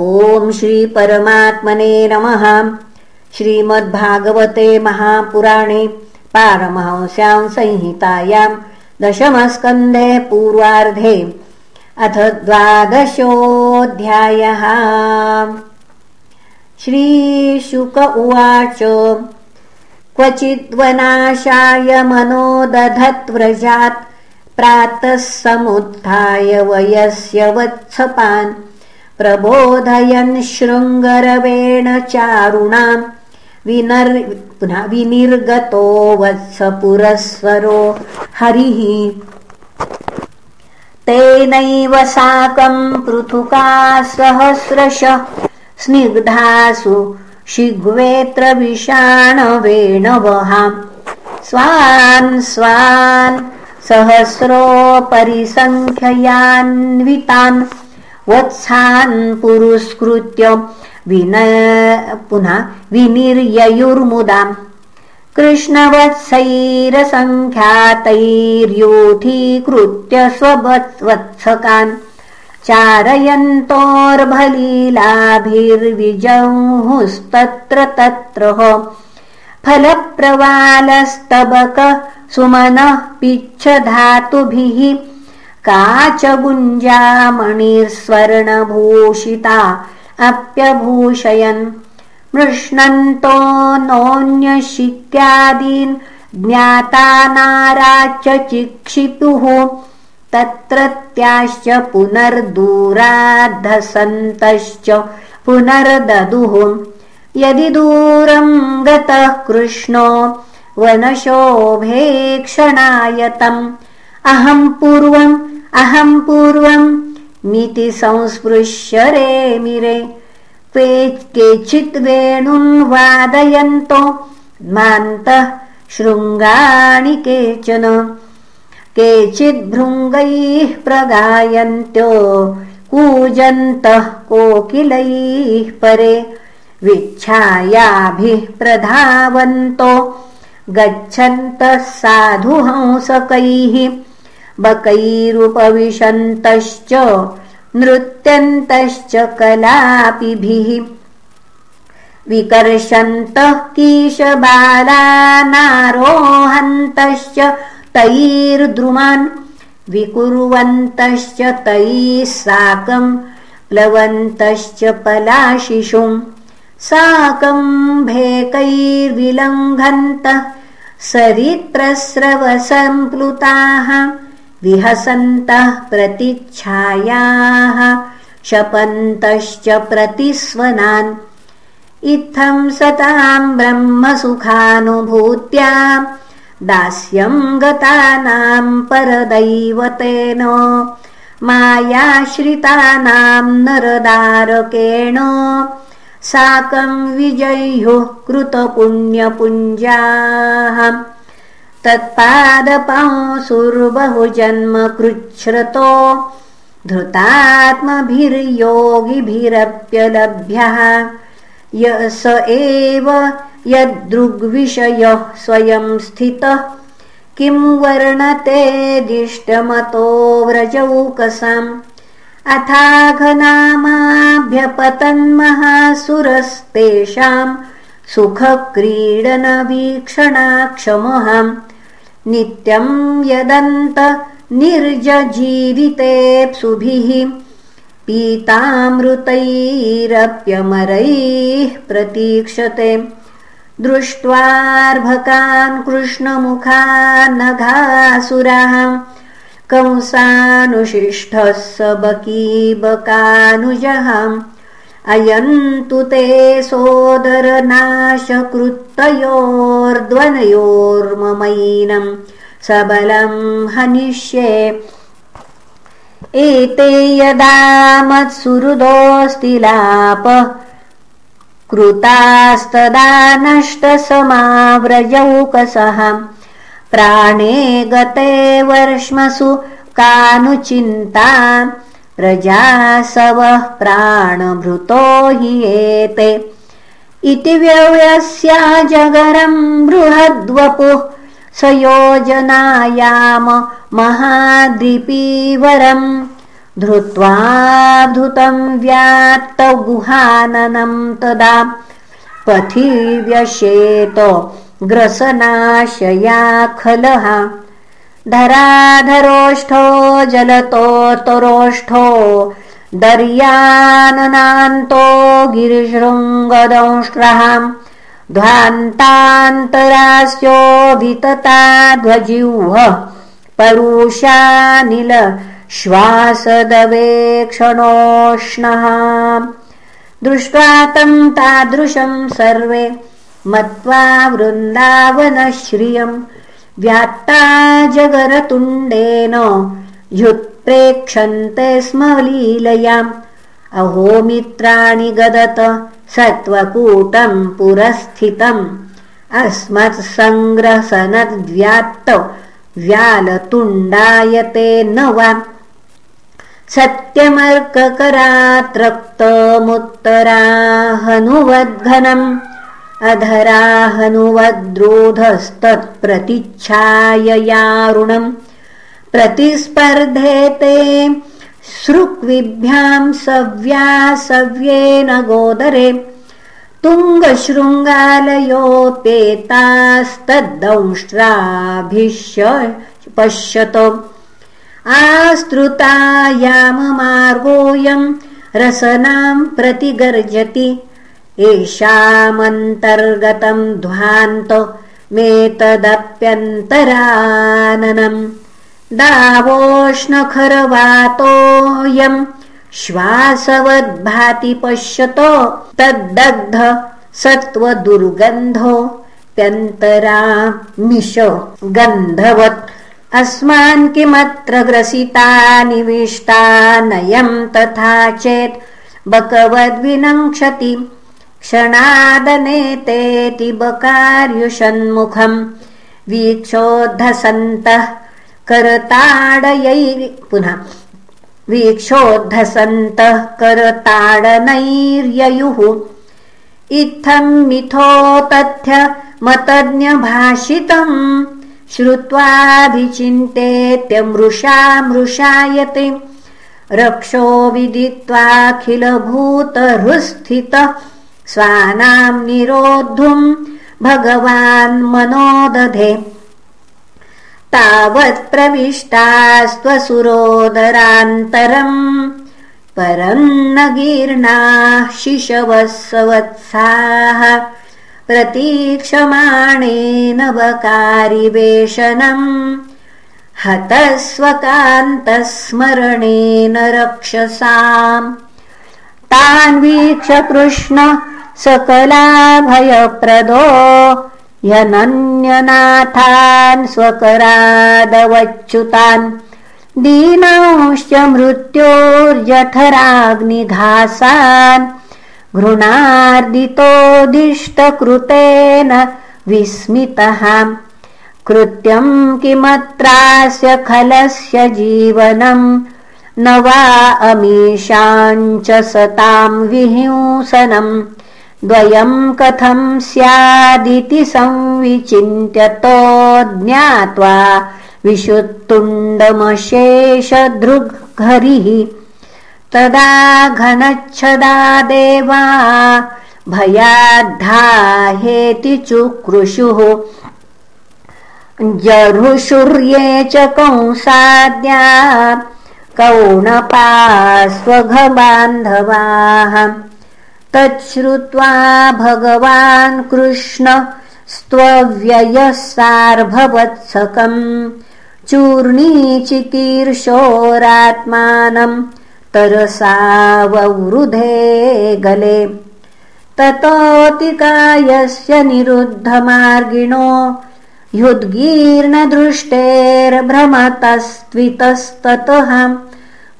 ॐ श्रीपरमात्मने नमः। श्रीमद्भागवते महापुराणे पारमहंस्यां संहितायां दशमस्कन्धे पूर्वार्धे अथ द्वादशोऽध्यायः। श्रीशुक उवाच क्वचिद्वनाशाय मनो दधत्व्रजात् प्रातः समुत्थाय वयस्य वत्सपान् प्रबोधयन् शृङ्गरवेण चारुणाम् पुनः विनिर्गतो वत्स पुरःस्वरो हरिः। तेनैव साकम् पृथुका सहस्रश स्निग्धासु शिग्वेत्र विषाणवेणवहाम् स्वान् स्वान् सहस्रोपरिसङ्ख्ययान्वितान् वत्सान् पुरस्कृत्य विन पुनः विनिर्ययुर्मुदाम्। कृष्णवत्सैरसङ्ख्यातैर्योऽधीकृत्य स्ववत्सकान्। चारयन्तोर्भलीलाभिर्विजंहुस्तत्र तत्र। फलप्रवालस्तबक सुमनः पिच्छधातुभिः काचगुञ्जामणिस्वर्णभूषिता अप्यभूषयन् मृष्णन्तो नोऽन्यशिक्यादीन् ज्ञातानाराच्च चिक्षितुः तत्रत्याश्च पुनर्दूराद्धसन्तश्च पुनर्ददुः। यदि दूरम् गतः कृष्णो वनशोभेक्षणायतम् अहम् पूर्वम् अहम् पूर्वम् मिति संस्पृश्य रेमिरे। केचित् वेणुन् वादयन्तो मान्तः शृङ्गाणि केचन। केचिद्भृङ्गैः प्रगायन्त्यो कूजन्तः कोकिलैः परे। विच्छायाभिः प्रधावन्तो गच्छन्तः साधुहंसकैः बकैरुपविशन्तश्च नृत्यन्तश्च कलापिभिः। विकर्षन्तः कीशबालानारोहन्तश्च तैर्द्रुमान् विकुर्वन्तश्च तैः साकम् प्लवन्तश्च पलाशिषुम् साकम् भेकैर्विलङ्घन्तः सरित्प्रस्रवसम्प्लुताः विहसन्तः प्रतिच्छायाः शपन्तश्च प्रतिस्वनान्। इत्थम् सताम् ब्रह्मसुखानुभूत्या दास्यम् गतानाम् परदैवतेन। मायाश्रितानाम् नरदारकेण। साकम् विजह्युः कृतपुण्यपुञ्जाः तत्पादपांसुर्बहुजन्म कृच्छ्रतो धृतात्मभिर्योगिभिरप्यलभ्यः। य स एव यदृग्विषयः स्वयं स्थितः। किं वर्णतेदिष्टमतो व्रजौकसाम्? अथाघनामाभ्यपतन्महासुरस्तेषाम् सुखक्रीडनवीक्षणाक्षमहाम् नित्यम् यदन्त निर्जजीवितेऽप्सुभिः पीतामृतैरप्यमरैः प्रतीक्षते। दृष्ट्वार्भकान् कृष्णमुखानघासुराः कंसानुशिष्टः स बकीबकानुजहाम् अयन्तु ते सोदरनाशकृत्तयोर्द्वनयोर्ममैनम् सबलम् हनिष्ये। एते यदा मत्सुहृदोऽस्तिलाप कृतास्तदा नष्टसमाव्रजौकसः। प्राणे गते वर्ष्मसु कानुचिन्ता प्रजासवः प्राणभृतो हि एते। इति व्यव्यस्या जगरम् बृहद्वपुः स योजनायाम महाद्रिपीवरम् धृत्वाधुतं व्यात्तौ गुहाननं तदा पथि व्यशेत ग्रसनाशया खलः धराधरोष्ठो जलतोत्तरोष्ठो दर्याननान्तो गिरिशृङ्गदंष्ट्रः ध्वान्तान्तरास्यो वितता ध्वजिह्व परुषानिल श्वासदवेक्षणोष्णः दृष्ट्वा तं तादृशं सर्वे मत्वा वृन्दावनश्रियम् जगरतुण्डेन। ह्युत्प्रेक्षन्ते स्म लीलयाम् अहो मित्राणि गदत सत्त्वकूटम् पुरस्थितम्। अस्मत्सङ्ग्रसनद्व्यात्त व्यालतुण्डायते न वा सत्यमर्ककरात्रक्तमुत्तराहनुवद्घनम् अधराहनुवद्रोधस्तत्प्रतिच्छाययारुणम् प्रतिस्पर्धेते सृक्विभ्याम् सव्यासव्येन गोदरे तुङ्गशृङ्गालयोपेतास्तद्दंष्ट्राभिश्य पश्यत आस्तृतायाममार्गोऽयम् रसनाम् प्रतिगर्जति एषामन्तर्गतम् ध्वान्त मेतदप्यन्तराननम्। दावोष्णखरवातोऽयम् श्वासवद्भाति पश्यत तद्दग्ध सत्त्वदुर्गन्धो प्यन्तरा मिश गन्धवत् अस्मान् किमत्र ग्रसिता निविष्टा नयम् तथा चेत् बकवद्विनङ्क्षति क्षणादनेतेति बकार्युषन्मुखम् वीक्षोद्धसन्तः पुनः वीक्षोद्धसन्तः करताडनैर्ययुः इत्थम् मिथो तथ्य मतज्ञभाषितम् श्रुत्वाभिचिन्तेत्यमृषा मृषायते। रक्षो विदित्वाखिलभूतहृस्थितः स्वानाम् निरोद्धुम् भगवान् मनोदधे। तावत् प्रविष्टास्त्वसुरोदरान्तरम् परम् न गीर्णाः शिशवत्सवत्साः प्रतीक्षमाणेन बकारिवेशनम् हतस्वकान्तस्मरणेन रक्षसाम्। तान् वीक्ष कृष्ण सकलाभयप्रदो यनन्यनाथान् स्वकरादवच्युतान् दीनांश्च मृत्योर्जठराग्निघासान् घृणार्दितोदिष्टकृतेन विस्मितः। कृत्यम् किमत्रास्य खलस्य जीवनम् न वा अमीषाञ्च सताम् विहिंसनम् द्वयम् कथम् स्यादिति संविचिन्त्यतो ज्ञात्वा विशुत्तुण्डमशेषदृग्घरिः तदा घनच्छदा देवा भयाद्धाहेति चुकृशुः जरुषुर्ये च कंसाद्या कौणपास्वघबान्धवाः तच्छ्रुत्वा भगवान् कृष्ण स्त्वव्ययः सार्भवत्सकम् चूर्णीचिकीर्षोरात्मानम् तरसाववृधे गले ततोऽतिकायस्य निरुद्धमार्गिणो युद्गीर्णदृष्टेर्भ्रमतस्त्वितस्ततः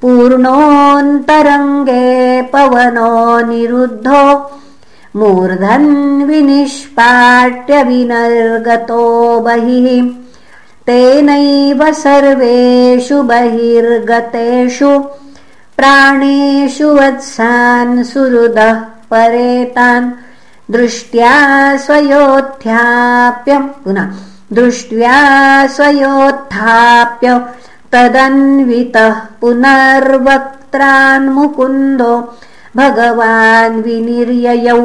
पूर्णोऽन्तरङ्गे पवनो निरुद्धो विनिष्पाट्यविनर्गतो बहिः। तेनैव सर्वेषु बहिर्गतेषु प्राणेषु वत्सान् सुहृदः परेतान्। दृष्ट्या स्वयोत्थाप्य पुनः दृष्ट्या स्वयोत्थाप्य तदन्वितः पुनर्वक्त्रान्मुकुन्दो भगवान् विनिर्ययौ।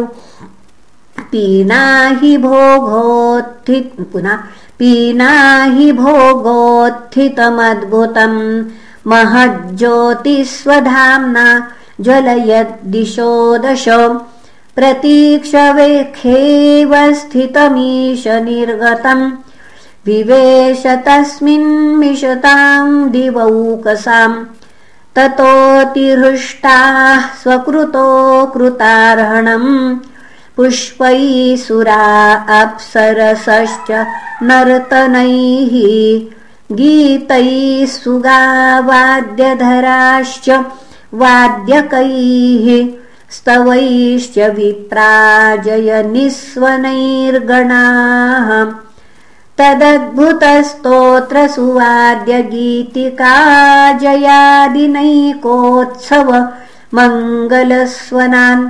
पीनाहि भोगोत्थि पुनः पीनाहि भोगोत्थितमद्भुतम् महज्ज्योतिस्वधाम्ना ज्वलयद्दिशो दश प्रतीक्षवेखेव स्थितमीश निर्गतम् विवेश तस्मिन्मिषताम् दिवौकसाम् ततोऽतिहृष्टाः स्वकृतो कृतार्हणम् पुष्पैसुरा अप्सरसश्च नर्तनैः। गीतैः सुगावाद्यधराश्च वाद्यकैः। स्तवैश्च विप्राजय निःस्वनैर्गणाः तदद्भुतस्तोत्रसुवाद्यगीतिका जयादिनैकोत्सव मङ्गलस्वनान्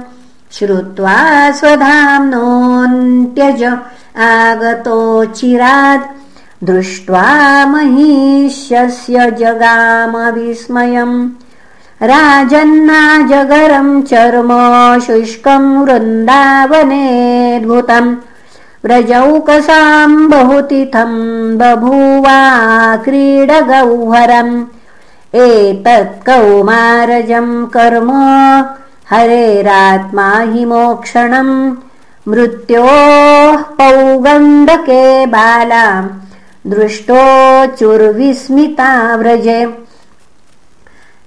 श्रुत्वा स्वधाम्नोऽन्त्यज आगतोचिरात् दृष्ट्वा महिष्यस्य जगामविस्मयम् राजन्नाजगरम् चर्म शुष्कम् वृन्दावनेऽद्भुतम् व्रजौकसाम् बहुतिथम् बभूवा क्रीडगौहरम्। एतत् कौमारजम् कर्म हरेरात्मा हि मोक्षणम्। मृत्योः पौगण्डके बालाम् दृष्टोचुर्विस्मिता व्रजे।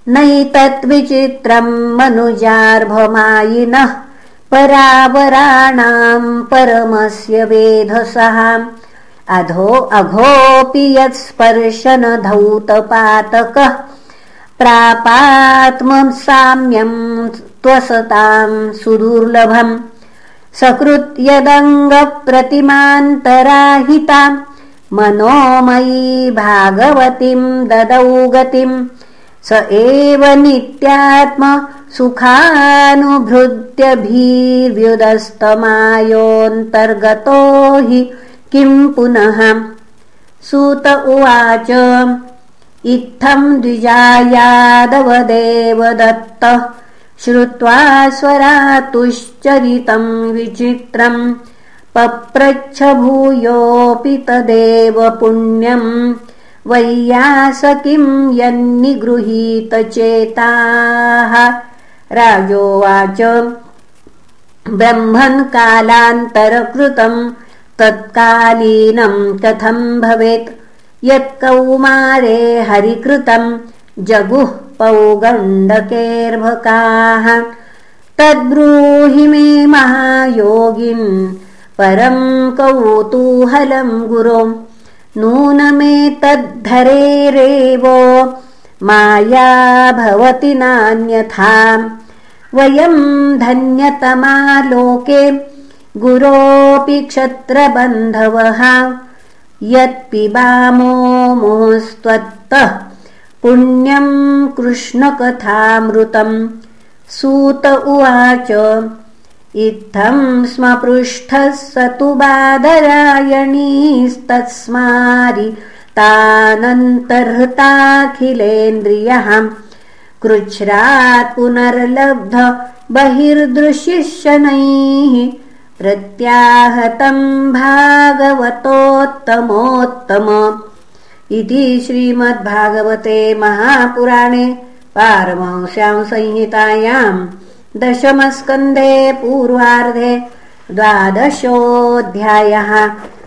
नैतद्विचित्रम् मनुजार्भमायिनः परावराणाम् परमस्य वेधसः। अधो अघोऽपि यत्स्पर्शनधौतपातकः। प्रापात्मसाम्यम् त्वसताम् सुदुर्लभम्। सकृत्यदङ्गप्रतिमान्तराहिता। मनोमयी भागवतीम् ददौ गतिम्। स एव नित्यात्म सुखानुभृत्यभिर्व्युदस्तमायोऽन्तर्गतो हि किम् पुनः? सूत उवाच इत्थम् द्विजायादवदेव दत्त श्रुत्वा स्वरातुश्चरितम् विचित्रम् पप्रच्छ भूयोऽपि तदेव पुण्यम् वैयास किम् यन्निगृहीतचेताः राजोवाच। ब्रह्मन् कालान्तरकृतम् तत्कालीनम् कथम् भवेत्? यत्कौमारे हरिकृतम् जगुः पौगण्डकेर्भकाः। तद्ब्रूहि मे महायोगिन् परम् कौतूहलम् गुरो। नूनमेतद्धरेरेव माया भवति नान्यथा। वयम् धन्यतमालोके गुरोऽपि क्षत्रबन्धवः। यत्पिबामो मोस्त्वत्तः पुण्यम् कृष्णकथामृतम् सूत उवाच इत्थम् स्म पृष्ठः स तु बादरायणीस्तस्मारि तानन्तर्हृताखिलेन्द्रियः कृच्छ्रात् पुनर्लब्ध बहिर्दृशिशनैः प्रत्याहतम् भागवतोत्तमोत्तम। इति श्रीमद्भागवते महापुराणे पारमंस्याम् संहितायाम् दशमस्कन्धे पूर्वार्धे द्वादशोऽध्यायः